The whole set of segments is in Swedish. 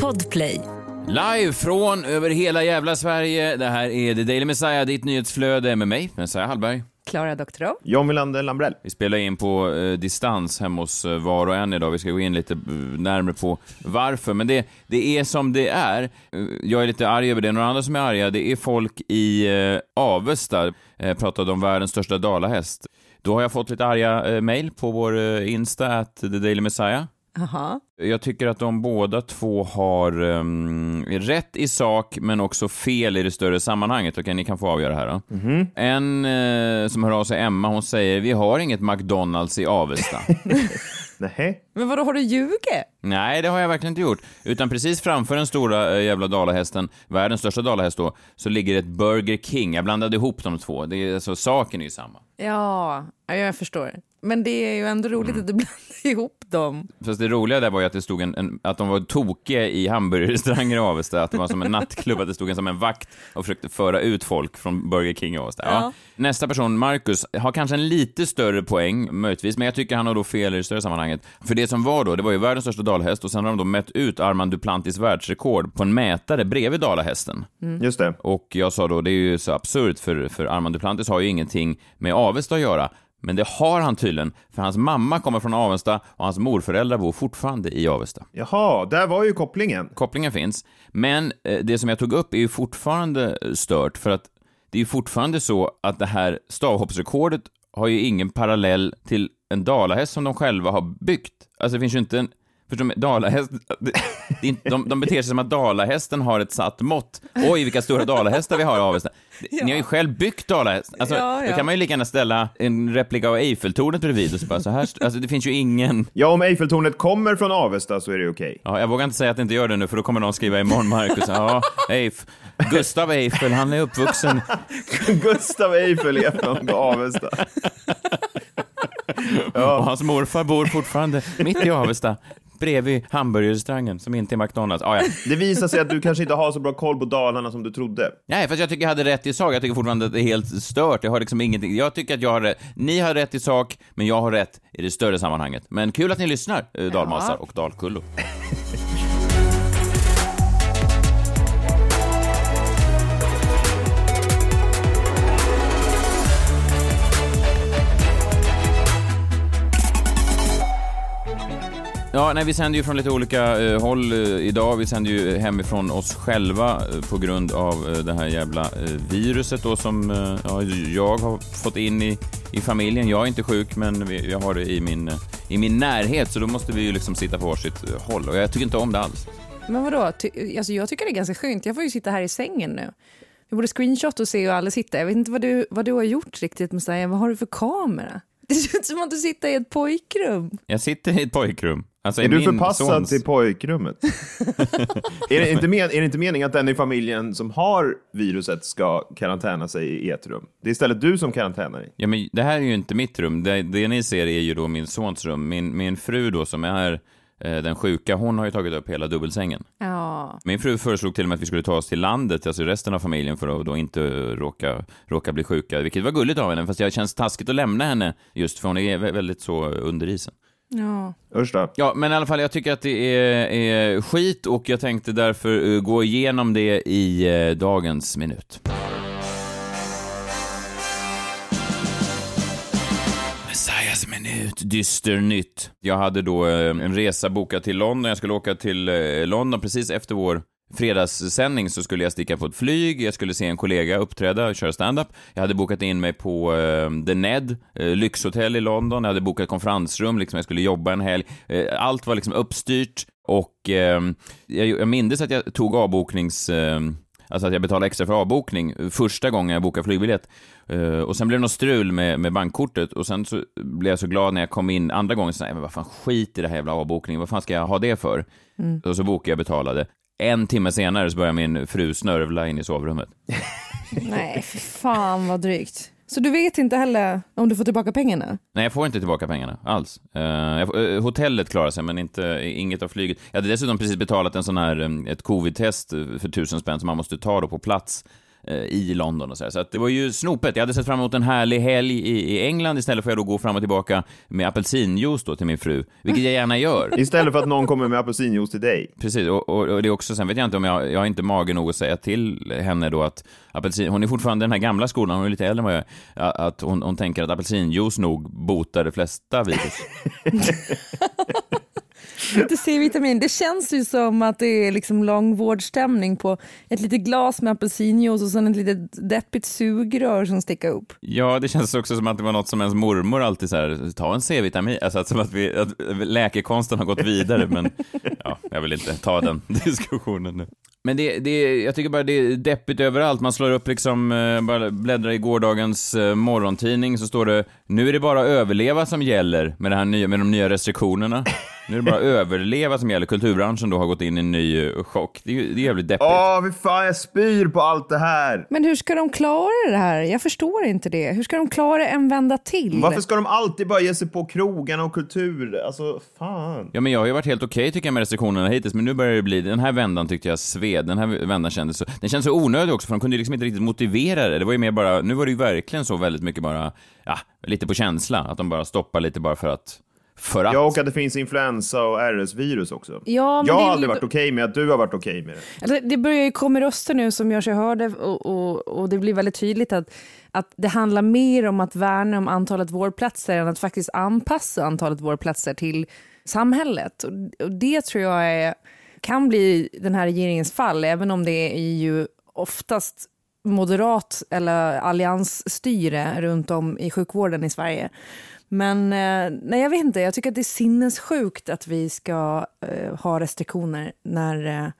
Podplay. Live från över hela jävla Sverige. Det här är The Daily Messiah, ditt nyhetsflöde med mig, Messiah Hallberg. Klara Doktorow. John Wilander Lambrell. Vi spelar in på eh, distans hemma hos eh, var och en idag. Vi ska gå in lite eh, närmare på varför. Men det, det är som det är. Eh, Jag är lite arg över det. Några andra som är arga, det är folk i eh, Avesta. Eh, pratade om världens största dalahäst. Då har jag fått lite arga eh, mejl på vår eh, Insta, at The Daily Messiah. Jaha. Jag tycker att de båda två har um, rätt i sak, men också fel i det större sammanhanget. Okej, ni kan få avgöra här då. En eh, som hör av sig, Emma, hon säger vi har inget McDonalds i Avesta. Nej. Men vadå, har du ljugit? Nej, det har jag verkligen inte gjort. Utan precis framför den stora eh, jävla dalahästen, världens största dalahäst då, så ligger ett Burger King. Jag blandade ihop de två. Det är, alltså, saken är ju samma. Ja, ja, jag förstår. Men det är ju ändå roligt att du blandar ihop dem. Fast det roliga där var ju att det stod en, en att de var tokiga i hamburgerrestauranger i Avesta, att det var som en nattklubb, att det stod en som en vakt och försökte föra ut folk från Burger King i Avesta. Ja. Ja. Nästa person, Marcus, har kanske en lite större poäng, möjligtvis, men jag tycker han har då fel i det större sammanhanget. För det som var då, det var ju världens största dalahäst och sen har de då mätt ut Armand Duplantis världsrekord på en mätare bredvid dalahästen. Just det. Och jag sa då, det är ju så absurt för, för Armand Duplantis har ju ingenting med Avesta att göra. Men det har han tydligen, för hans mamma kommer från Avesta och hans morföräldrar bor fortfarande i Avesta. Jaha, där var ju kopplingen. Kopplingen finns, men eh, det som jag tog upp är ju fortfarande eh, stört, för att det är ju fortfarande så att det här stavhoppsrekordet har ju ingen parallell till en dalahäst som de själva har byggt. Alltså det finns ju inte en Förstår du? Dalahäst, inte- de, de beter sig som att dalahästen har ett satt mått. Oj, vilka stora dalahästar vi har i Avesta. Ni har ju själv byggt dalahäst. Alltså, Ja, ja. Då kan man ju lika gärna ställa en replika av Eiffeltornet bredvid och så bara så här. Alltså, det finns ju ingen... Ja, om Eiffeltornet kommer från Avesta så är det okej. Ja, jag vågar inte säga att det inte gör det nu, för då kommer någon skriva imorgon, Marcus. Ja, Eif. Gustav Eiffel, han är uppvuxen... Gustav Eiffel är från Avesta. Och hans morfar bor fortfarande mitt i Avesta, bredvid hamburgerrestaurangen som inte är McDonalds. Ah, ja. Det visar sig att du kanske inte har så bra koll på Dalarna som du trodde. Nej, fast jag tycker jag hade rätt i sak. Jag tycker fortfarande att det är helt stört. Jag har liksom ingenting. Jag tycker att jag har rätt. Ni har rätt i sak, men jag har rätt i det större sammanhanget. Men kul att ni lyssnar, eh, dalmasar och dalkullor. Ja, nej, vi sänder ju från lite olika eh, håll eh, idag. Vi sänder ju hemifrån oss själva eh, på grund av eh, det här jävla eh, viruset då som eh, ja, jag har fått in i, i familjen. Jag är inte sjuk, men vi, jag har det i min, eh, i min närhet, så då måste vi ju liksom sitta på varsitt eh, håll. Och jag tycker inte om det alls. Men vadå, Ty- alltså jag tycker det är ganska skönt. Jag får ju sitta här i sängen nu. Vi borde screenshot och se hur alla sitter. Jag vet inte vad du, vad du har gjort riktigt med Vad har du för kamera? Det ser ut som att du sitter i ett pojkrum. Jag sitter i ett pojkrum. Alltså, i Är du min förpassad sons- till pojkrummet? är, det inte men, är det inte meningen att den i familjen som har viruset ska karantäna sig i ert rum? Det är istället du som karantänar dig. Ja, men det här är ju inte mitt rum. Det, det ni ser är ju då min sons rum. Min, min fru då, som är eh, den sjuka, hon har ju tagit upp hela dubbelsängen. Ja, Min fru föreslog till och med att vi skulle ta oss till landet, alltså resten av familjen, för att då inte råka, råka bli sjuka, vilket var gulligt av henne, fast det känns taskigt att lämna henne just för hon är vä- väldigt så under isen. Ja. Usch då. Ja, men i alla fall, jag tycker att det är, är skit och jag tänkte därför eh, gå igenom det i eh, dagens minut. Messiahs minut, dyster nytt. Jag hade då eh, en resa bokad till London. Jag skulle åka till London precis efter vår fredagssändning så skulle jag sticka på ett flyg, jag skulle se en kollega uppträda och köra stand-up. Jag hade bokat in mig på eh, The Ned, eh, lyxhotell i London. Jag hade bokat konferensrum, liksom jag skulle jobba en helg. Eh, allt var liksom uppstyrt och eh, jag, jag minns att jag tog avboknings... Eh, Alltså att jag betalade extra för avbokning första gången jag bokade flygbiljett. Eh, och sen blev det något strul med, med bankkortet och sen så blev jag så glad när jag kom in andra gången. Så, nej, men vad fan, skit i det här jävla avbokningen. Vad fan ska jag ha det för? Och så bokade jag betalade. En timme senare så började min fru snörvla in i sovrummet. Nej, för fan vad drygt. Så du vet inte heller om du får tillbaka pengarna? Nej, jag får inte tillbaka pengarna alls. Eh, får, eh, hotellet klarar sig, men inte, inget av flyget. Jag hade dessutom precis betalat en sån här, eh, ett covid-test för tusen spänn som man måste ta då på plats eh, i London och så här. Så att det var ju snopet. Jag hade sett fram emot en härlig helg i, i England, istället får jag då gå fram och tillbaka med apelsinjuice då till min fru, vilket jag gärna gör. Istället för att någon kommer med apelsinjuice till dig. Precis, och, och, och det är också, sen vet jag inte om jag, jag har inte mage nog att säga till henne då att apelsin, hon är fortfarande den här gamla skolan, hon är lite äldre än vad jag är, att hon, hon tänker att apelsinjuice nog botar de flesta virus. Inte C-vitamin. Det känns ju som att det är liksom långvårdsstämning på ett litet glas med apelsinjuice och sen ett litet deppigt sugrör som sticker upp. Ja, det känns också som att det var något som ens mormor alltid så här, ta en C-vitamin, alltså att, som att, vi, att läkekonsten har gått vidare, men ja, jag vill inte ta den diskussionen nu. Men det, det, jag tycker bara det är deppigt överallt. Man slår upp liksom, eh, bara bläddrar i gårdagens eh, morgontidning så står det nu är det bara överleva som gäller med, det här nya, med de nya restriktionerna. Nu är det bara överleva som gäller. Kulturbranschen då har gått in i en ny eh, chock. Det är, det är jävligt deppigt. Åh, fy fan, jag spyr på allt det här! Men hur ska de klara det här? Jag förstår inte det. Hur ska de klara en vända till? Varför ska de alltid bara ge sig på krogarna och kultur? Alltså, fan. Ja, men jag har ju varit helt okej tycker jag med restriktionerna hittills, men nu börjar det bli, den här vändan tyckte jag sved. Den här vändan kändes så, den kändes så onödig också, för de kunde liksom inte riktigt motivera det. Det var ju mer bara, nu var det ju verkligen så väldigt mycket bara, ja, lite på känsla, att de bara stoppar lite bara för att för att. Ja, och att det finns influensa och RS-virus också. Ja, men jag har aldrig varit okej med att du har varit okej med det. Alltså, det börjar ju komma röster nu som gör sig hörda och, och, och det blir väldigt tydligt att, att det handlar mer om att värna om antalet vårdplatser än att faktiskt anpassa antalet vårdplatser till samhället. Och, och det tror jag är, kan bli den här regeringens fall, även om det är ju oftast moderat eller alliansstyre runt om i sjukvården i Sverige. Men eh, nej, jag vet inte, jag tycker att det är sinnessjukt att vi ska eh, ha restriktioner när, eh,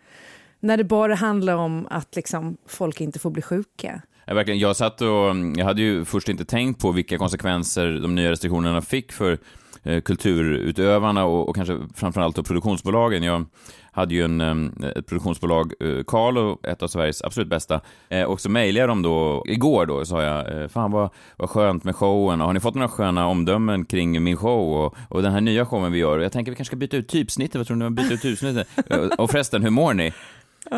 när det bara handlar om att liksom, folk inte får bli sjuka. Ja, verkligen. Jag satt och, mm, jag hade ju först inte tänkt på vilka konsekvenser de nya restriktionerna fick för eh, kulturutövarna och, och kanske framförallt då produktionsbolagen. Jag hade ju en, eh, ett produktionsbolag, eh, Carlo, ett av Sveriges absolut bästa, eh, och så mejlade jag dem då, igår då, sa jag, eh, fan vad, vad skönt med showen, och har ni fått några sköna omdömen kring min show och, och den här nya showen vi gör? Och jag tänker vi kanske ska byta ut typsnittet, vad tror ni om byter ut typsnittet? och, förresten, hur mår ni?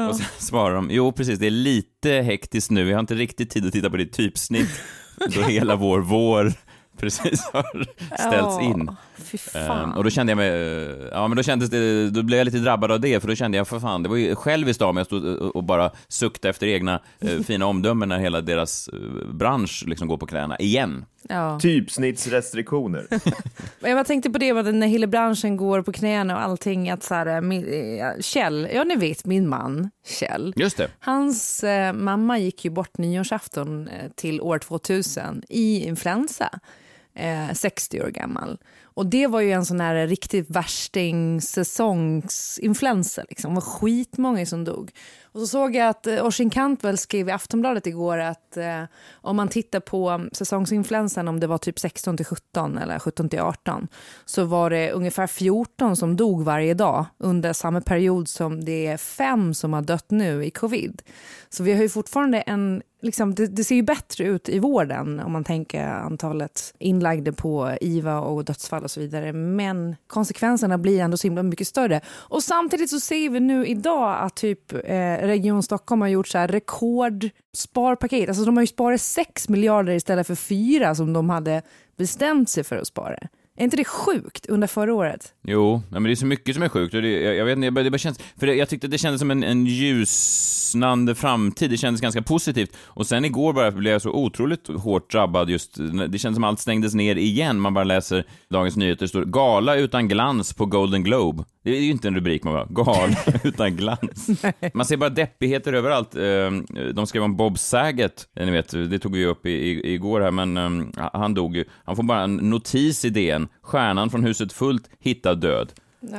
Och så svarar de, jo precis, det är lite hektiskt nu, vi har inte riktigt tid att titta på ditt typsnitt, då hela vår vår precis har ställts in. Fy fan. Ehm, och då kände jag mig, eh, ja men då kändes det, då blev jag lite drabbad av det, för då kände jag, för fan, det var ju själviskt av mig att stå och- och bara sukta efter egna eh, fina omdömen när hela deras eh, bransch liksom går på knäna, igen. ja. Typsnittsrestriktioner. Jag bara tänkte på det när hela branschen går på knäna och allting. Att så här, min, eh, Kjell, ja ni vet min man Kjell. Just det. Hans eh, mamma gick ju bort nyårsafton eh, till år 2000 i influensa, eh, 60 år gammal. Och det var ju en sån här riktig värsting säsongsinfluensa. Liksom. Det var skitmånga som dog. Och så såg jag att eh, Oisin Cantwell skrev i Aftonbladet igår att eh, om man tittar på säsongsinfluensan, om det var typ 16 till 17 eller 17 till 18, så var det ungefär 14 som dog varje dag under samma period som det är fem som har dött nu i covid. Så vi har ju fortfarande en, liksom, det, det ser ju bättre ut i vården om man tänker antalet inlagda på IVA och dödsfall och så vidare. Men konsekvenserna blir ändå så himla mycket större. Och samtidigt så ser vi nu idag att typ eh, Region Stockholm har gjort så här rekordsparpaket. Alltså de har ju sparat 6 miljarder istället för 4 som de hade bestämt sig för att spara. Är inte det sjukt under förra året? Jo, men det är så mycket som är sjukt och det, jag, jag vet inte, bara- det bara känns, för det, jag tyckte det kändes som en, en ljusnande framtid, det kändes ganska positivt. Och sen igår bara blev jag så otroligt hårt drabbad just, det kändes som allt stängdes ner igen, man bara läser Dagens Nyheter, står gala utan glans på Golden Globe. Det är ju inte en rubrik man bara, gala utan glans. Man ser bara deppigheter överallt. Eh, De skrev om Bob Saget, ni vet, det tog vi ju upp i, i, igår här, men eh, han dog ju. Han får bara en notis i DN, stjärnan från huset fullt hittad död.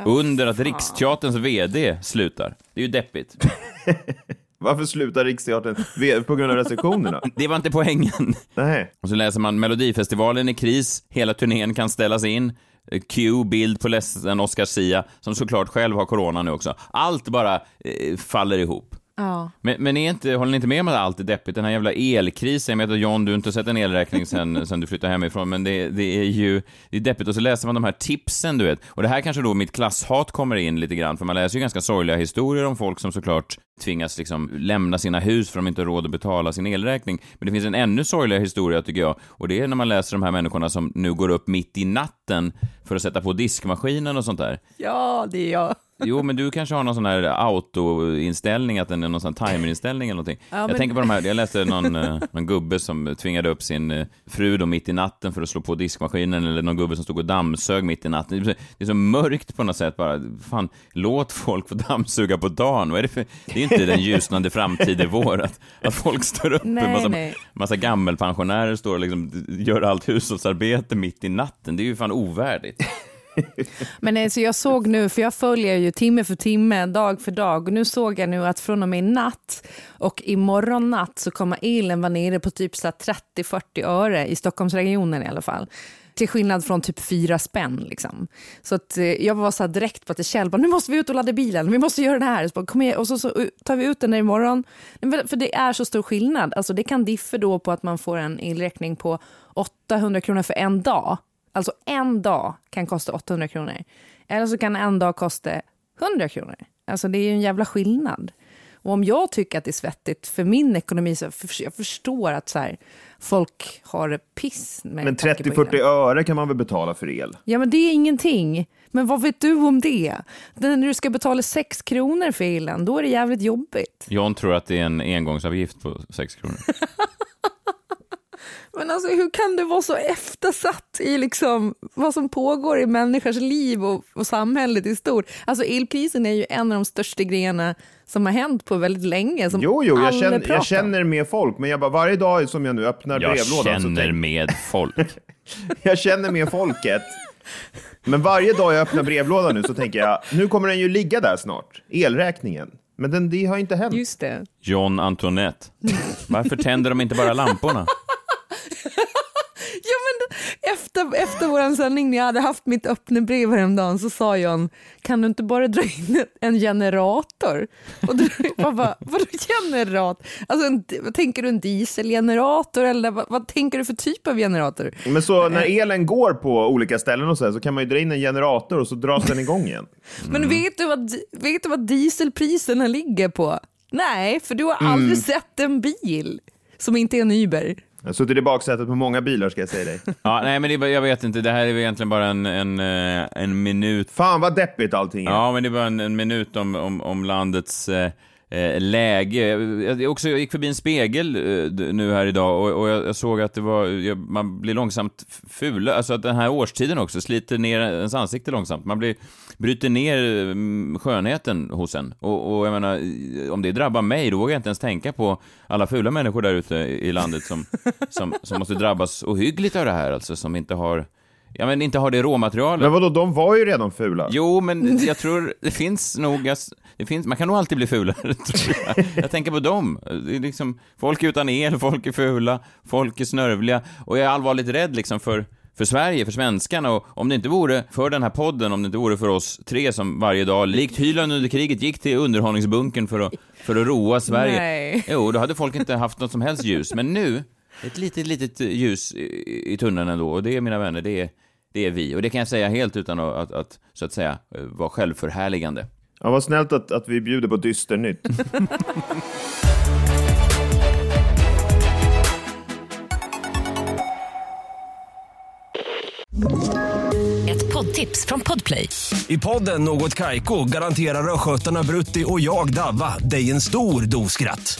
Under att Riksteaterns VD slutar. Det är ju deppigt. Varför slutar Riksteatern på grund av restriktionerna? Det var inte poängen. Nej. Och så läser man Melodifestivalen i kris, hela turnén kan ställas in. Eh, Q, bild på ledsen Oscar Sia, som såklart själv har corona nu också. Allt bara eh, faller ihop. Ja. Men, men är inte, håller ni inte med om att allt är deppigt? Den här jävla elkrisen, jag vet att John, du har inte sett en elräkning sen, sen du flyttade hemifrån, men det, det är ju det är deppigt. Och så läser man de här tipsen, du vet. Och det här kanske då mitt klasshat kommer in lite grann, för man läser ju ganska sorgliga historier om folk som såklart tvingas liksom lämna sina hus för att de inte har råd att betala sin elräkning. Men det finns en ännu sorgligare historia, tycker jag, och det är när man läser de här människorna som nu går upp mitt i natten för att sätta på diskmaskinen och sånt där. ja, det är jag. Jo, men du kanske har någon sån här autoinställning, att den är någon sån timerinställning eller någonting. Ja, jag men- tänker på de här, jag läste någon, eh, någon gubbe som tvingade upp sin eh, fru då mitt i natten för att slå på diskmaskinen, eller någon gubbe som stod och dammsög mitt i natten. Det är så- Det är så mörkt på något sätt bara. Fan, låt folk få dammsuga på dagen. Vad är det för... Det är ju inte den ljusnande framtid i vår, att, att folk står upp, Nej, massa, nej. massa gammelpensionärer står och liksom gör allt hushållsarbete mitt i natten. Det är ju fan ovärdigt. Men alltså jag såg nu, för jag följer ju timme för timme, dag för dag, och nu såg jag nu att från och med i natt och imorgon natt så kommer elen vara nere på typ 30-40 öre i Stockholmsregionen i alla fall. Till skillnad från typ fyra spänn. Liksom. Så att, eh, jag var så här direkt på att Kjell bara, nu måste vi ut och ladda bilen, vi måste göra det här. Så bara, Kom igen. Och så, så eh, tar vi ut den där imorgon. För det är så stor skillnad. Alltså, det kan diffa då på att man får en elräkning på 800 kronor för en dag. Alltså en dag kan kosta 800 kronor. Eller så kan en dag kosta 100 kronor. Alltså det är ju en jävla skillnad. Och om jag tycker att det är svettigt för min ekonomi så för, jag förstår att så här, folk har det piss. Med Men tanke på 30-40 elen. öre kan man väl betala för el? Ja men det är ingenting. Men vad vet du om det? När du ska betala 6 kronor för elen, då är det jävligt jobbigt. John tror att det är en engångsavgift på 6 kronor. Men alltså hur kan du vara så eftersatt i liksom vad som pågår i människors liv och, och samhället i stort? Alltså elkrisen är ju en av de största grejerna som har hänt på väldigt länge. Som Jo, jo, jag känner, jag känner med folk, men jag bara, varje dag som jag nu öppnar Jag brevlådan så känner tänk, med folk. jag känner med folket. Men varje dag jag öppnar brevlådan nu så tänker jag, nu kommer den ju ligga där snart, elräkningen. Men den, det har inte hänt. Just det. John Antoinette. Varför tänder de inte bara lamporna? Efter, efter vår sändning, när jag hade haft mitt öppna brev häromdagen, så sa John, kan du inte bara dra in en generator? Och då, bara, vadå generat? Alltså, en, vad tänker du, en dieselgenerator eller vad, vad tänker du för typ av generator? Men så när elen går på olika ställen och så, här, så kan man ju dra in en generator och så dras den igång igen. Men vet du, vad, vet du vad dieselpriserna ligger på? Nej, för du har Mm. aldrig sett en bil som inte är en Uber. Jag har suttit i baksätet på många bilar ska jag säga dig. Ja, nej, men det, jag vet inte. Det här är egentligen bara en, en, eh, en minut. Fan vad deppigt allting är. Ja, men det är bara en, en minut om, om, om landets eh, Eh, läge. Jag, också, jag gick förbi en spegel eh, nu här idag och, och jag, jag såg att det var, jag, man blir långsamt ful. Alltså att den här årstiden också sliter ner ens ansikte långsamt. Man blir, bryter ner mm, skönheten hos en. Och, och jag menar, om det drabbar mig, då vågar jag inte ens tänka på alla fula människor där ute i landet som, som, som måste drabbas ohyggligt av det här, alltså som inte har Ja, men inte har det råmaterialet. Men vadå, de var ju redan fula. Jo, men jag tror det finns nog, det finns, man kan nog alltid bli fulare, tror jag. Jag tänker på dem. Det är liksom, folk utan el, folk är fula, folk är snörvliga. Och jag är allvarligt rädd liksom för, för Sverige, för svenskarna. Och om det inte vore för den här podden, om det inte vore för oss tre som varje dag, likt Hyland under kriget, gick till underhållningsbunkern för att, för att roa Sverige. Nej. Jo, då hade folk inte haft något som helst ljus. Men nu, ett litet, litet ljus i, i tunneln ändå. Och det, mina vänner, det är, det är vi. Och det kan jag säga helt utan att, att, att så att säga, eh, vara självförhärligande. Ja, vad snällt att, att vi bjuder på dysternytt. Ett poddtips från Podplay. I podden Något Kaiko garanterar östgötarna Brutti och jag, Davva, dig en stor dos skratt.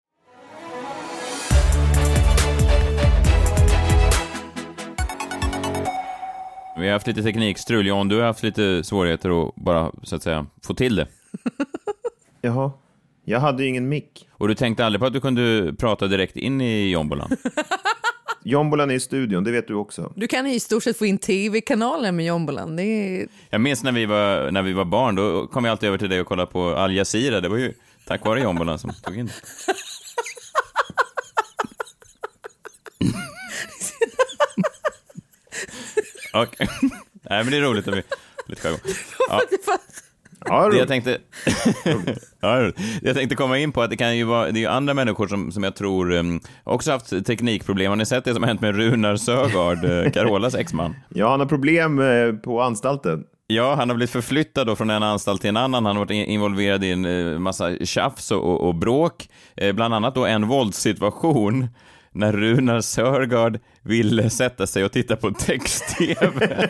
Vi har haft lite teknikstrul. John, du har haft lite svårigheter att bara, så att säga, få till det. Jaha, jag hade ju ingen mick. Och du tänkte aldrig på att du kunde prata direkt in i jombolan? Jombolan är i studion, det vet du också. Du kan i stort sett få in tv-kanaler med Jombolan. Det är... Jag minns när vi, var, när vi var barn, då kom jag alltid över till dig och kollade på Al Jazeera. Det var ju tack vare Jombolan som tog in det. Okej. Nej, men det är roligt att vi... Lite jargong. Ja. Ja, Det jag tänkte... ja, det jag tänkte komma in på att det kan ju vara, det är ju andra människor som, som jag tror um, också haft teknikproblem. Har ni sett det som har hänt med Runar Sögaard, eh, Carolas exman? Ja, han har problem eh, på anstalten. Ja, han har blivit förflyttad då från en anstalt till en annan. Han har varit in- involverad i en eh, massa tjafs och, och, och bråk. Eh, bland annat då en våldssituation när Runar Sörgard ville sätta sig och titta på text-tv.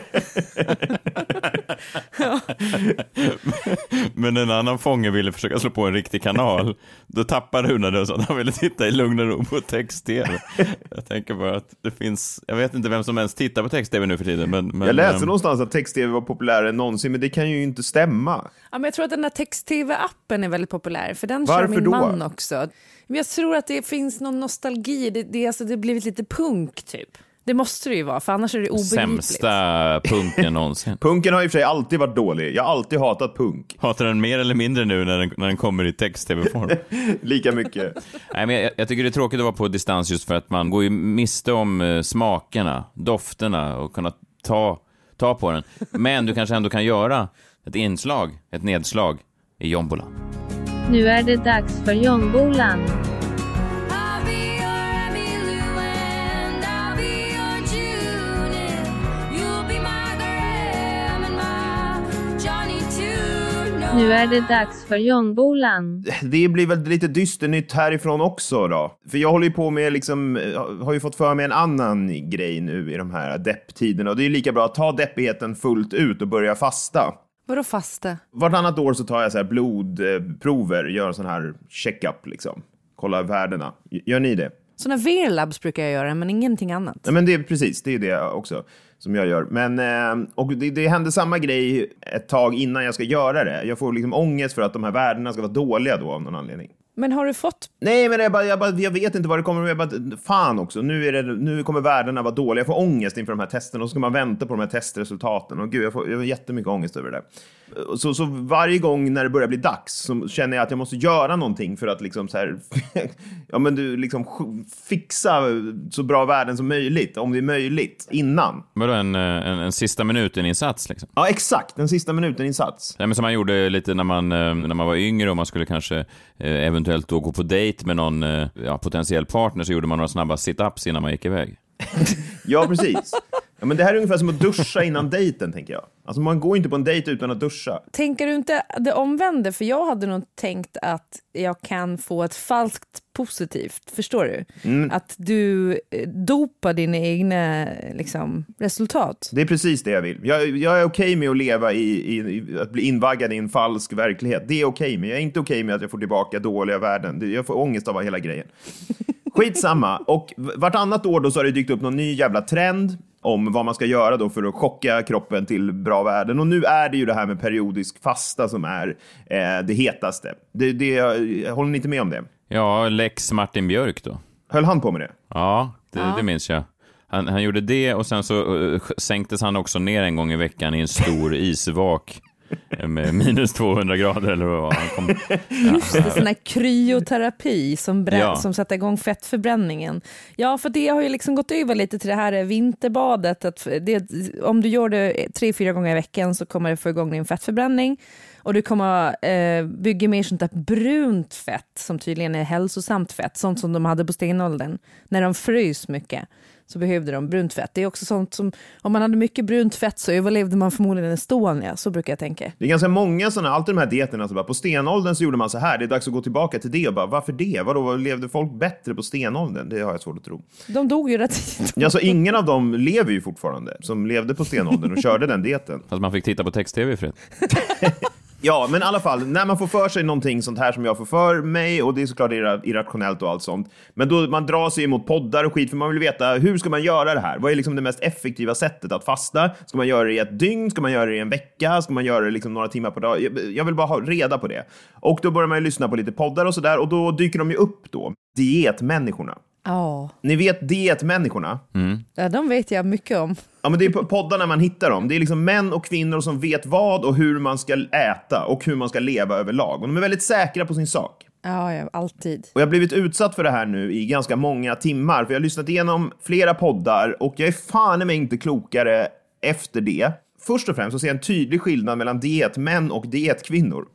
Men en annan fånge ville försöka slå på en riktig kanal. Då tappade Runar det och sa att han ville titta i lugn och ro på text-tv. Jag tänker bara att det finns, jag vet inte vem som ens tittar på text-tv nu för tiden. Men, men, Jag läste ehm, någonstans att text-tv var populärare än någonsin, men det kan ju inte stämma. Ja, men jag tror att den här text-tv-appen är väldigt populär, för den Varför kör min då? man också. Men jag tror att det finns någon nostalgi, det, det, är alltså, det har blivit lite punk typ. Det måste det ju vara, för annars är det obegripligt. Sämsta punken någonsin. Punken har i och för sig alltid varit dålig. Jag har alltid hatat punk. Hatar den mer eller mindre nu när den, när den kommer i text-tv-form? Lika mycket. Nej, men jag, jag tycker det är tråkigt att vara på distans just för att man går ju miste om eh, smakerna, dofterna och kunna ta, ta på den. Men du kanske ändå kan göra ett inslag, ett nedslag i jombolan. Nu är det dags för Jongbolan. Nu är det dags för Jongbolan. Det blir väl lite dysternytt härifrån också då. För jag håller ju på med liksom, har ju fått för mig en annan grej nu i de här depptiderna. Och det är ju lika bra att ta deppigheten fullt ut och börja fasta. Vadå fasta? Vartannat år så tar jag så här blodprover, gör sån här checkup liksom. Kolla värdena. Gör ni det? Såna Verlabs brukar jag göra, men ingenting annat. Ja, men det är precis, det är det också som jag gör. Men, eh, och det, det hände samma grej ett tag innan jag ska göra det. Jag får liksom ångest för att de här värdena ska vara dåliga då av någon anledning. Men har du fått... Nej, men jag, bara, jag, bara, jag vet inte vad det kommer... Jag bara, fan också, nu, är det, nu kommer värdena vara dåliga. Jag får ångest inför de här testerna och så ska man vänta på de här testresultaten. Och gud, jag får, jag får jättemycket ångest över det. där. Så, så varje gång när det börjar bli dags så känner jag att jag måste göra någonting för att liksom så här, ja, men du, liksom fixa så bra värden som möjligt, om det är möjligt, innan. Vadå, en, en, en sista minuten-insats liksom? Ja, exakt. Den sista minuten-insats. Men som man gjorde lite när man, eh, när man var yngre och man skulle kanske eh, eventuellt då gå på dejt med någon eh, ja, potentiell partner så gjorde man några snabba sit-ups innan man gick iväg. Ja, precis. Ja, men det här är ungefär som att duscha innan dejten, tänker jag. Alltså, man går inte på en dejt utan att duscha. Tänker du inte det omvända? För jag hade nog tänkt att jag kan få ett falskt positivt, förstår du? Att du eh, dopar dina egna liksom, resultat. Det är precis det jag vill. Jag, jag är okej med att leva i, i, i, att bli invaggad i en falsk verklighet. Det är okej, men jag är inte okej med att jag får tillbaka dåliga värden. Jag får ångest av hela grejen. Skitsamma. Och vartannat år då så har det dykt upp någon ny jävla trend om vad man ska göra då för att chocka kroppen till bra värden. Och nu är det ju det här med periodisk fasta som är eh, det hetaste. Det, det, håller ni inte med om det? Ja, Lex Martin Björk då? Höll han på med det? Ja, det, det minns jag. Han, han gjorde det och sen så uh, sänktes han också ner en gång i veckan i en stor isvak med minus 200 grader eller vad han kom. Just det, sån här kryoterapi som, brä- Ja. som sätter igång fettförbränningen. Ja, för det har ju liksom gått över lite till det här vinterbadet. Att det, om du gör det tre, fyra gånger i veckan så kommer det få igång din fettförbränning. Och du kommer eh, bygga mer sånt där brunt fett som tydligen är hälsosamt fett. Sånt som de hade på stenåldern. När de frös mycket så behövde de brunt fett. Det är också sånt som, om man hade mycket brunt fett så överlevde man förmodligen Estonia, så brukar jag tänka. Det är ganska många sådana, alltid de här dieterna, så bara, på stenåldern så gjorde man så här, det är dags att gå tillbaka till det och bara, varför det? Vadå, levde folk bättre på stenåldern? Det har jag svårt att tro. De dog ju rätt tidigt. Ja, så ingen av dem lever ju fortfarande, som levde på stenåldern och körde den dieten. Fast man fick titta på text-tv i fred. Ja, men i alla fall, när man får för sig någonting sånt här som jag får för mig, och det är såklart irrationellt och allt sånt, men då man drar sig emot poddar och skit, för man vill veta hur ska man göra det här? Vad är liksom det mest effektiva sättet att fasta? Ska man göra det i ett dygn? Ska man göra det i en vecka? Ska man göra det liksom några timmar per dag? Jag vill bara ha reda på det. Och då börjar man ju lyssna på lite poddar och sådär, och då dyker de ju upp då. Dietmänniskorna. Ja, Ni vet dietmänniskorna? ja, de vet jag mycket om. Ja, men det är på poddarna man hittar dem. Det är liksom män och kvinnor som vet vad och hur man ska äta och hur man ska leva överlag. Och de är väldigt säkra på sin sak. Ja, ja, alltid. Och jag har blivit utsatt för det här nu i ganska många timmar, för jag har lyssnat igenom flera poddar och jag är fan i mig inte klokare efter det. Först och främst så ser jag en tydlig skillnad mellan dietmän och dietkvinnor.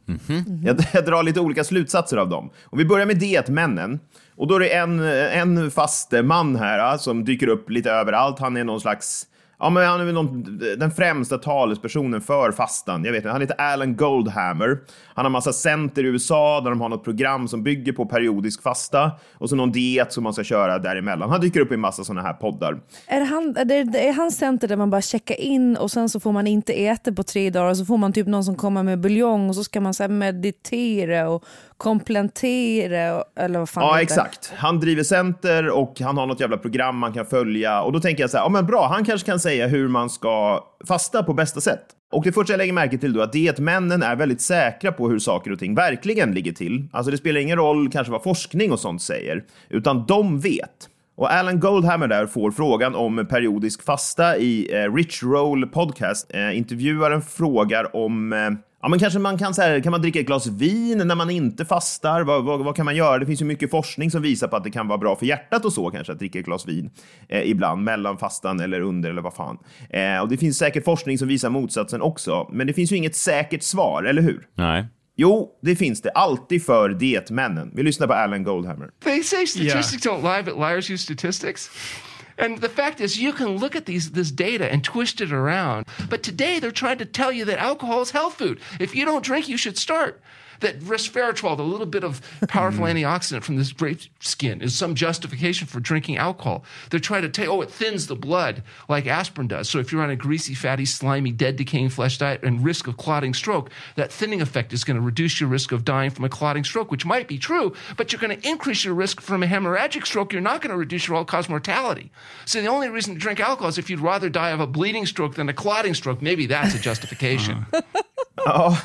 Jag, jag drar lite olika slutsatser av dem. Och vi börjar med dietmännen. Och då är det en, eh, en fast man här ah, som dyker upp lite överallt. Han är någon slags Ja, men han är väl någon, den främsta talespersonen för fastan. Jag vet inte, han heter Alan Goldhammer. Han har massa center i USA där de har något program som bygger på periodisk fasta och så någon diet som man ska köra däremellan. Han dyker upp i en massa sådana här poddar. Är det, han, är det, är hans center där man bara checkar in och sen så får man inte äta på tre dagar och så får man typ någon som kommer med buljong och så ska man så meditera och komplementera och, eller vad fan Ja, det exakt. Han driver center och han har något jävla program man kan följa. Och då tänker jag så här, ja men bra, han kanske kan säga hur man ska fasta på bästa sätt. Och det första jag lägger märke till då är att dietmännen är väldigt säkra på hur saker och ting verkligen ligger till. Alltså det spelar ingen roll kanske vad forskning och sånt säger, utan de vet. Och Alan Goldhammer där får frågan om periodisk fasta i eh, Rich Roll Podcast. Eh, intervjuaren frågar om eh, Ja, men kanske man kan, så här, kan man dricka ett glas vin när man inte fastar? Vad, vad, vad kan man göra? Det finns ju mycket forskning som visar på att det kan vara bra för hjärtat och så kanske att dricka ett glas vin eh, ibland mellan fastan eller under eller vad fan. Eh, och det finns säkert forskning som visar motsatsen också, men det finns ju inget säkert svar, eller hur? Nej. Jo, det finns det alltid för dietmännen. Vi lyssnar på Alan Goldhammer. They say statistics don't lie, but liars use statistics. And the fact is, you can look at these this data and twist it around. But today, they're trying to tell you that alcohol is health food. If you don't drink, you should start. That resveratrol, the little bit of powerful mm-hmm. antioxidant from this grape skin, is some justification for drinking alcohol. They're trying to tell, oh, it thins the blood like aspirin does. So if you're on a greasy, fatty, slimy, dead, decaying flesh diet and risk of clotting stroke, that thinning effect is going to reduce your risk of dying from a clotting stroke, which might be true, but you're going to increase your risk from a hemorrhagic stroke. You're not going to reduce your all-cause mortality. So the only reason to drink alcohol is if you'd rather die of a bleeding stroke than a clotting stroke. Maybe that's a justification. Uh-huh. Ja,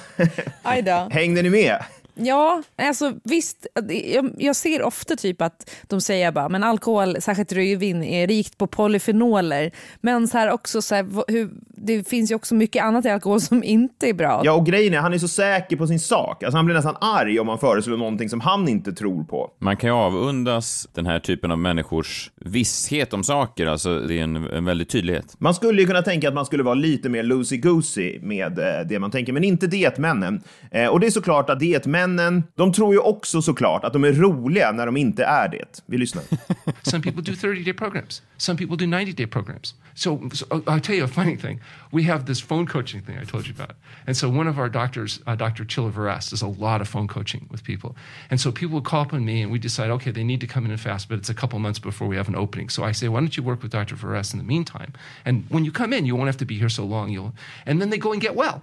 Aj då. hängde ni med? Ja, alltså visst. Jag, jag ser ofta typ att de säger bara, men alkohol, särskilt rödvin, är rikt på polyfenoler. Men så här också, så här, hur, det finns ju också mycket annat i alkohol som inte är bra. Ja, och grejen är, han är så säker på sin sak. Alltså, han blir nästan arg om man föreslår någonting som han inte tror på. Man kan ju avundas den här typen av människors visshet om saker, alltså det är en, en väldig tydlighet. Man skulle ju kunna tänka att man skulle vara lite mer loosey-goosey med eh, det man tänker, men inte dietmännen. Eh, och det är såklart att dietmännen, de tror ju också såklart att de är roliga när de inte är det. Vi lyssnar. Some people do 30 day programs. Some people do 90 day programs. So, so I'll tell you a funny thing. We have this phone coaching thing I told you about. And so one of our doctors, uh, Dr. Chilaveras, does a lot of phone coaching with people. And so people would call up on me and we decide, okay, they need to come in and fast, but it's a couple months before we have an opening. So I say, why don't you work with Dr. Veras in the meantime? And when you come in, you won't have to be here so long. You'll, and then they go and get well.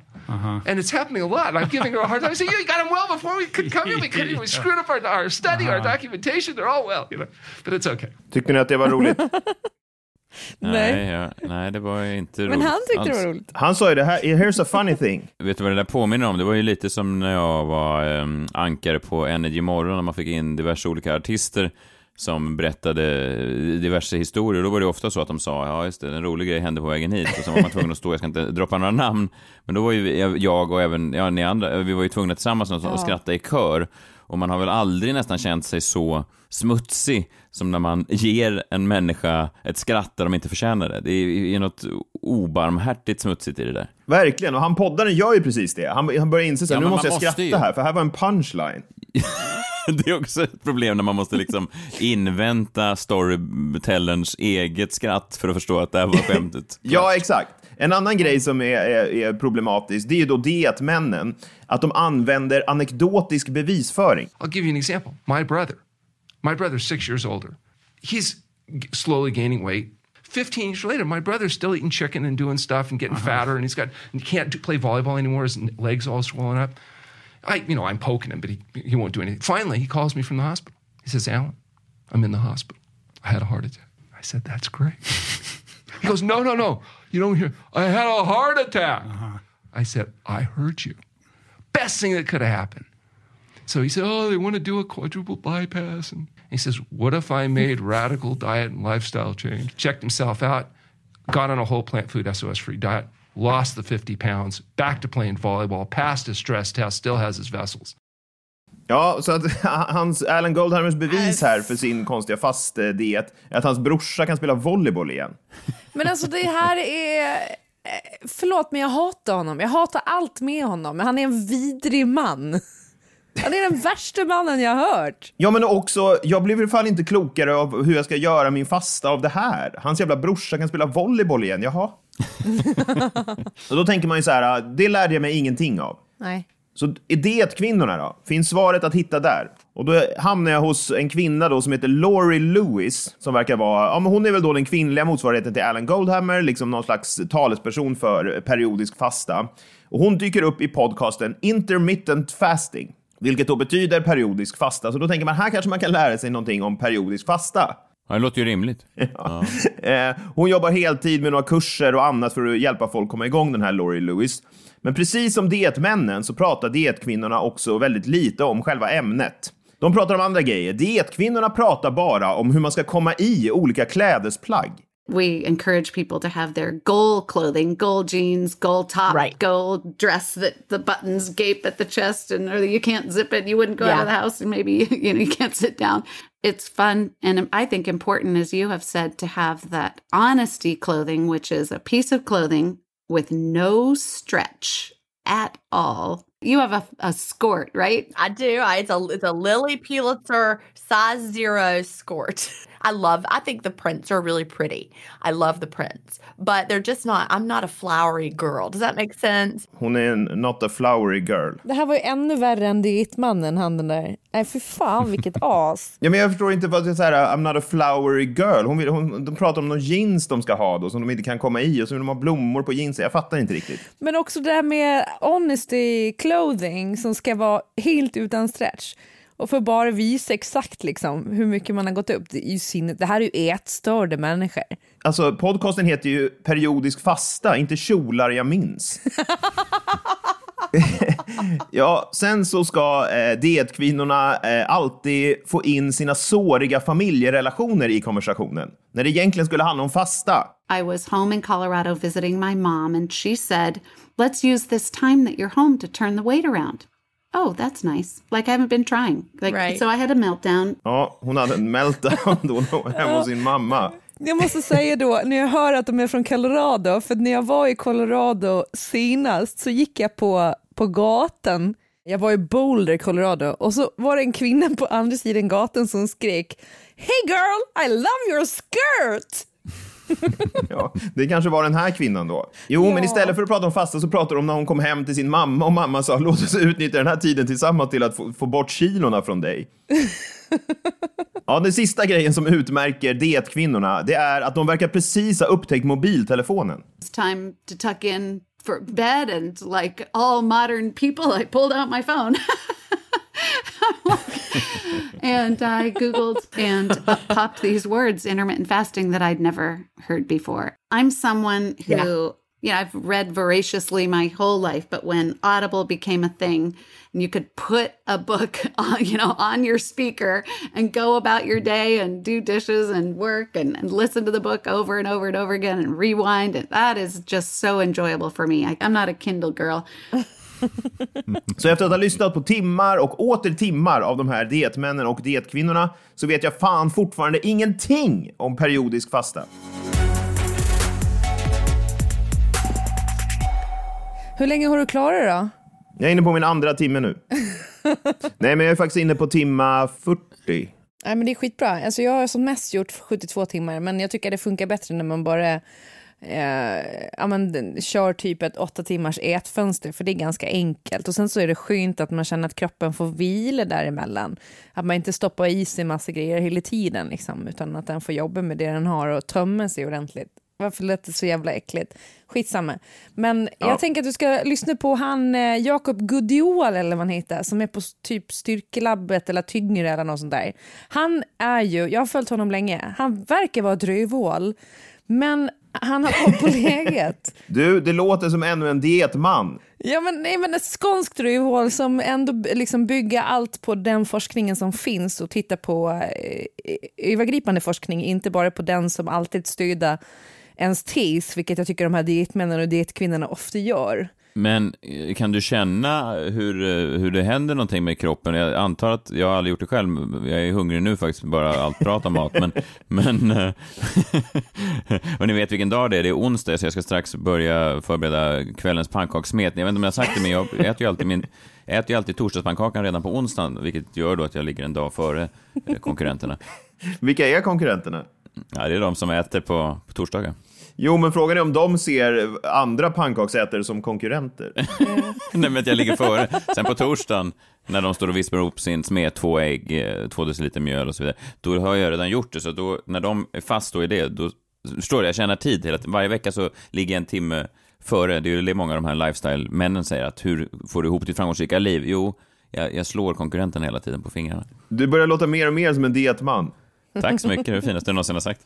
And it's happening a lot. I'm giving her a hard time. I say, you got him well before we could come in. We, couldn't, we screwed up our, our study, our documentation. They're all well, you know. But it's okay. Tyckte ni att det var roligt? Nej. ja, nej, det var inte roligt Men han tyckte det var roligt. Han sa ju det här, here's a funny thing. Vet du vad det där påminner om? Det var ju lite som när jag var um, ankare på Energy Morgon och man fick in diverse olika artister som berättade diverse historier. Då var det ofta så att de sa, ja just det, en rolig grej hände på vägen hit. Och så var man tvungen att stå, jag ska inte droppa några namn, men då var ju jag och även ja, ni andra, vi var ju tvungna tillsammans att att skratta i kör. Och man har väl aldrig nästan känt sig så smutsig som när man ger en människa ett skratt där de inte förtjänar det. Det är, är något obarmhärtigt smutsigt i det där. Verkligen, och han poddaren gör ju precis det. Han, han börjar inse här, Ja, nu måste man jag måste skratta ju. här, för här var en punchline. Det är också ett problem när man måste liksom invänta storytellerns eget skratt för att förstå att det här var skämtet. Ja, exakt. En annan grej som är, är, är problematisk, det är ju då dietmännen, att de använder anekdotisk bevisföring. I'll give you an example. My brother, my brother's six years older. He's slowly gaining weight. 15 years later, my brother's still eating chicken and doing stuff and getting uh-huh. fatter, and he's got he can't do, play volleyball anymore. His legs all swollen up. I, you know, I'm poking him, but he he won't do anything. Finally, he calls me from the hospital. He says, "Alan, I'm in the hospital. I had a heart attack." I said, "That's great." he goes, "No, no, no. You don't hear. I had a heart attack." Uh-huh. I said, "I heard you. Best thing that could have happened." So he said, Oh, they want to do a quadruple bypass. And he says, What if I made radical diet and lifestyle change? Checked himself out, got on a whole plant food SOS free diet, lost the 50 pounds, back to playing volleyball, passed his stress test, still has his vessels. Ja, så att hans, Alan Goldhammers bevis här för sin konstiga fastdiet är att hans brorsa kan spela volleyboll igen. Men alltså det här är... eh, Förlåt, men jag hatar honom. Jag hatar allt med honom. Men han är en vidrig man. Han är den värsta mannen jag har hört. Ja, men också, jag i alla fall inte klokare av hur jag ska göra min fasta av det här. Hans jävla brorsa kan spela volleyboll igen, jaha. och då tänker man ju så här, det lärde jag mig ingenting av. Nej. Så idétkvinnorna då? Finns svaret att hitta där? Och då hamnar jag hos en kvinna då som heter Laurie Lewis, som verkar vara, ja men hon är väl då den kvinnliga motsvarigheten till Alan Goldhammer, liksom någon slags talesperson för periodisk fasta. Och hon dyker upp i podcasten Intermittent Fasting, vilket då betyder periodisk fasta. Så då tänker man, här kanske man kan lära sig någonting om periodisk fasta. Ja, det låter ju rimligt. Ja. Eh, hon jobbar heltid med några kurser och annat för att hjälpa folk komma igång, den här Laurie Lewis. Men precis som dietmännen så pratar dietkvinnorna också väldigt lite om själva ämnet. De pratar om andra grejer. Dietkvinnorna pratar bara om hur man ska komma i olika klädesplagg. we encourage people to have their goal clothing, goal jeans, goal top, Right. goal dress that the buttons gape at the chest and or you can't zip it. You wouldn't go out Yeah. of the house and maybe you know you can't sit down. It's fun and I think important as you have said to have that honesty clothing, which is a piece of clothing with no stretch at all. You have a, a skort, right? I do. I, it's a it's a Lily Pulitzer size zero skirt. I love. I think the prints are really pretty. I love the prints, but they're just not. I'm not a flowery girl. Does that make sense? Hon är en not a flowery girl. Det här var ju ännu värre än dietmannen, han den där. Nej, för fan vilket as. Ja, men jag förstår inte vad det är så här, I'm not a flowery girl. Hon vill, hon, de pratar om någon jeans de ska ha då, som de inte kan komma i och så vill de ha blommor på jeansen. Jag fattar inte riktigt. Men också det här med honesty clothing som ska vara helt utan stretch. Och för bara visa exakt liksom hur mycket man har gått upp. Det, är ju sinnet. det här är ju ätstörda människor. Alltså, podcasten heter ju Periodisk fasta, inte Kjolar jag minns. ja, sen så ska eh, dietkvinnorna eh, alltid få in sina såriga familjerelationer i konversationen. När det egentligen skulle handla om fasta. I was home in Colorado visiting my mom, and she said, Let's use this time that you're home to turn the weight around. Oh, that's nice. Like I haven't been trying. Like Right. so I had a meltdown. Ja, hon hade en meltdown då hemma hos sin mamma. Jag måste säga då, när jag hör att de är från Colorado, för när jag var i Colorado senast så gick jag på, på gatan, jag var i Boulder, Colorado, och så var det en kvinna på andra sidan gatan som skrek Hey girl, I love your skirt! Ja, det kanske var den här kvinnan då. Jo, men istället för att prata om fasta så pratar de om när hon kom hem till sin mamma och mamma sa låt oss utnyttja den här tiden tillsammans till att få, få bort kilorna från dig. Ja, den sista grejen som utmärker dietkvinnorna, det är att de verkar precis ha upptäckt mobiltelefonen. It's time to tuck in for bed, and like all modern people, I pulled out my phone. and I Googled and popped these words intermittent fasting that I'd never heard before. I'm someone who, yeah. I've read voraciously my whole life, but when Audible became a thing, and you could put a book on, you know, on your speaker and go about your day and do dishes and work and, and listen to the book over and over and over again and rewind. And that is just so enjoyable for me. I, I'm not a Kindle girl. Så efter att ha lyssnat på timmar och åter timmar av de här dietmännen och dietkvinnorna så vet jag fan fortfarande ingenting om periodisk fasta. Hur länge har du klarat det då? Jag är inne på min andra timme nu. Nej, men jag är faktiskt inne på timma 40. Nej, men det är skitbra. Alltså, jag har som mest gjort 72 timmar, men jag tycker det funkar bättre när man bara eh, ja, men, kör typ ett åtta timmars ätfönster, för det är ganska enkelt. Och sen så är det skönt att man känner att kroppen får vila däremellan. Att man inte stoppar i sig massa grejer hela tiden, liksom, utan att den får jobba med det den har och tömma sig ordentligt. Varför lät det så jävla äckligt? Skitsamma. Men Ja. jag tänker att du ska lyssna på han eh, Jakob Gudiol eller vad han heter, som är på typ Styrkelabbet eller Tyngre eller något sånt där. Han är ju, jag har följt honom länge, han verkar vara ett rövhål. Men Han har koll på läget. Du, det låter som ännu en dietman. Ja, men, nej, men ett skånskt rövhål som ändå liksom bygger allt på den forskningen som finns och tittar på eh, övergripande forskning, inte bara på den som alltid stöder ens tes, vilket jag tycker de här dietmännen och dietkvinnorna ofta gör. Men eh, kan du känna hur, eh, hur det händer någonting med kroppen? Jag antar att, jag har aldrig gjort det själv, jag är hungrig nu faktiskt, bara allt prat om mat, men, men eh, och ni vet vilken dag det är, det är onsdag, så jag ska strax börja förbereda kvällens pannkakssmetning. Jag vet inte om jag har sagt det, men jag äter ju alltid min jag äter ju alltid torsdagspannkakan redan på onsdagen, vilket gör då att jag ligger en dag före konkurrenterna. Vilka är konkurrenterna? Ja, det är de som äter på, på torsdagar. Jo, men frågan är om de ser andra pannkaksätare som konkurrenter. Nej, men att jag ligger före. Sen på torsdagen, när de står och vispar ihop sin smet, två ägg, eh, två deciliter mjöl och så vidare, då har jag redan gjort det. Så då, när de är fast då i det, då förstår du, jag tjänar tid hela tiden. Varje vecka så ligger jag en timme före. Det är ju det många av de här lifestyle-männen säger, att hur får du ihop ditt framgångsrika liv? Jo, jag, jag slår konkurrenten hela tiden på fingrarna. Du börjar låta mer och mer som en dietman. Tack så mycket, det är det finaste jag någonsin har sagt.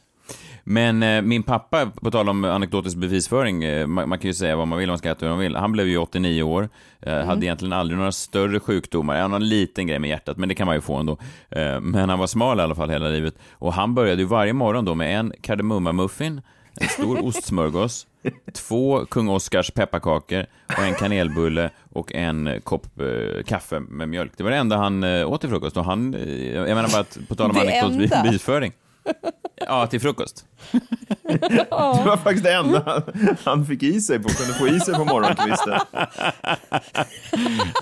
Men eh, min pappa, på tal om anekdotisk bevisföring, eh, man, man kan ju säga vad man vill, man ska äta hur man vill. Han blev ju 89 år, eh, hade egentligen aldrig några större sjukdomar, ja, någon liten grej med hjärtat, men det kan man ju få ändå. Eh, men han var smal i alla fall hela livet. Och han började ju varje morgon då med en kardemummamuffin, en stor ostsmörgås, två kung Oscars pepparkakor och en kanelbulle och en kopp eh, kaffe med mjölk. Det var det enda han eh, åt till frukost. Och han, eh, jag menar bara att, på tal om anekdotisk bevisföring. Ja, till frukost. Det var faktiskt det enda han, fick i sig på, kunde få i sig på morgonkvisten.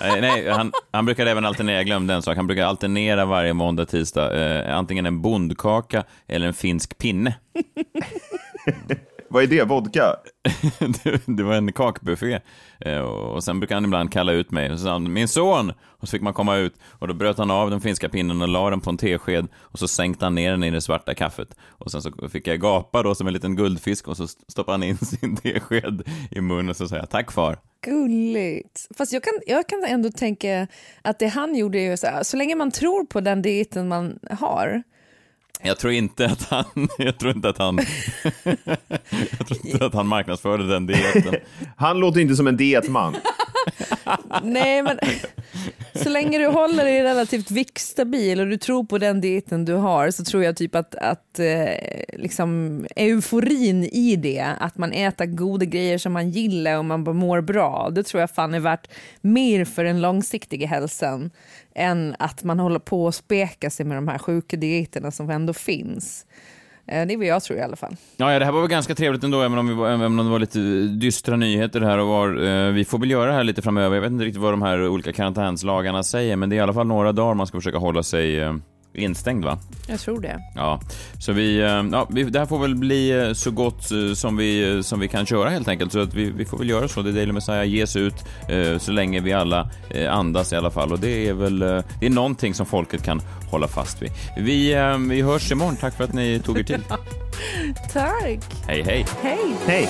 Nej, nej han, han brukar även alternera, jag glömde en sak, han brukar alternera varje måndag, tisdag, eh, antingen en bondkaka eller en finsk pinne. Vad är det? Vodka? det, var en kakbuffé. Eh, och och sen brukar han ibland kalla ut mig och så sa han, min son! Och så fick man komma ut och då bröt han av den finska pinnen och la den på en tesked och så sänkte han ner den i det svarta kaffet. Och sen så fick jag gapa då som en liten guldfisk och så stoppade han in sin tesked i munnen och så sa jag, tack far. Gulligt. Fast jag kan, jag kan ändå tänka att det han gjorde är ju så här, så länge man tror på den dieten man har, jag tror inte att han, jag tror inte att han, jag tror inte att han marknadsförde den dieten. Han låter inte som en dietman. Nej, men så länge du håller dig relativt viktstabil och du tror på den dieten du har så tror jag typ att, att eh, liksom euforin i det, att man äter goda grejer som man gillar och man bara mår bra, det tror jag fan är värt mer för den långsiktiga hälsan än att man håller på och speka sig med de här sjuka dieterna som ändå finns. Eh, det är vad jag tror i alla fall. Ja, ja, det här var väl ganska trevligt ändå, även om, vi var, även om det var lite dystra nyheter här och var. Eh, vi får väl göra det här lite framöver. Jag vet inte riktigt vad de här olika karantänslagarna säger, men det är i alla fall några dagar man ska försöka hålla sig eh, instängd, va? Jag tror det. Ja, så vi, eh, ja, vi, det här får väl bli eh, så gott eh, som vi, som vi kan köra helt enkelt. Så att vi, vi får väl göra så. Det Daily Messiah ges ut eh, så länge vi alla eh, andas i alla fall. Och det är väl eh, det är någonting som folket kan hålla fast vid. Vi, eh, vi hörs imorgon. Tack för att ni tog er tid. Tack! Hej, hej! Hej! Hej!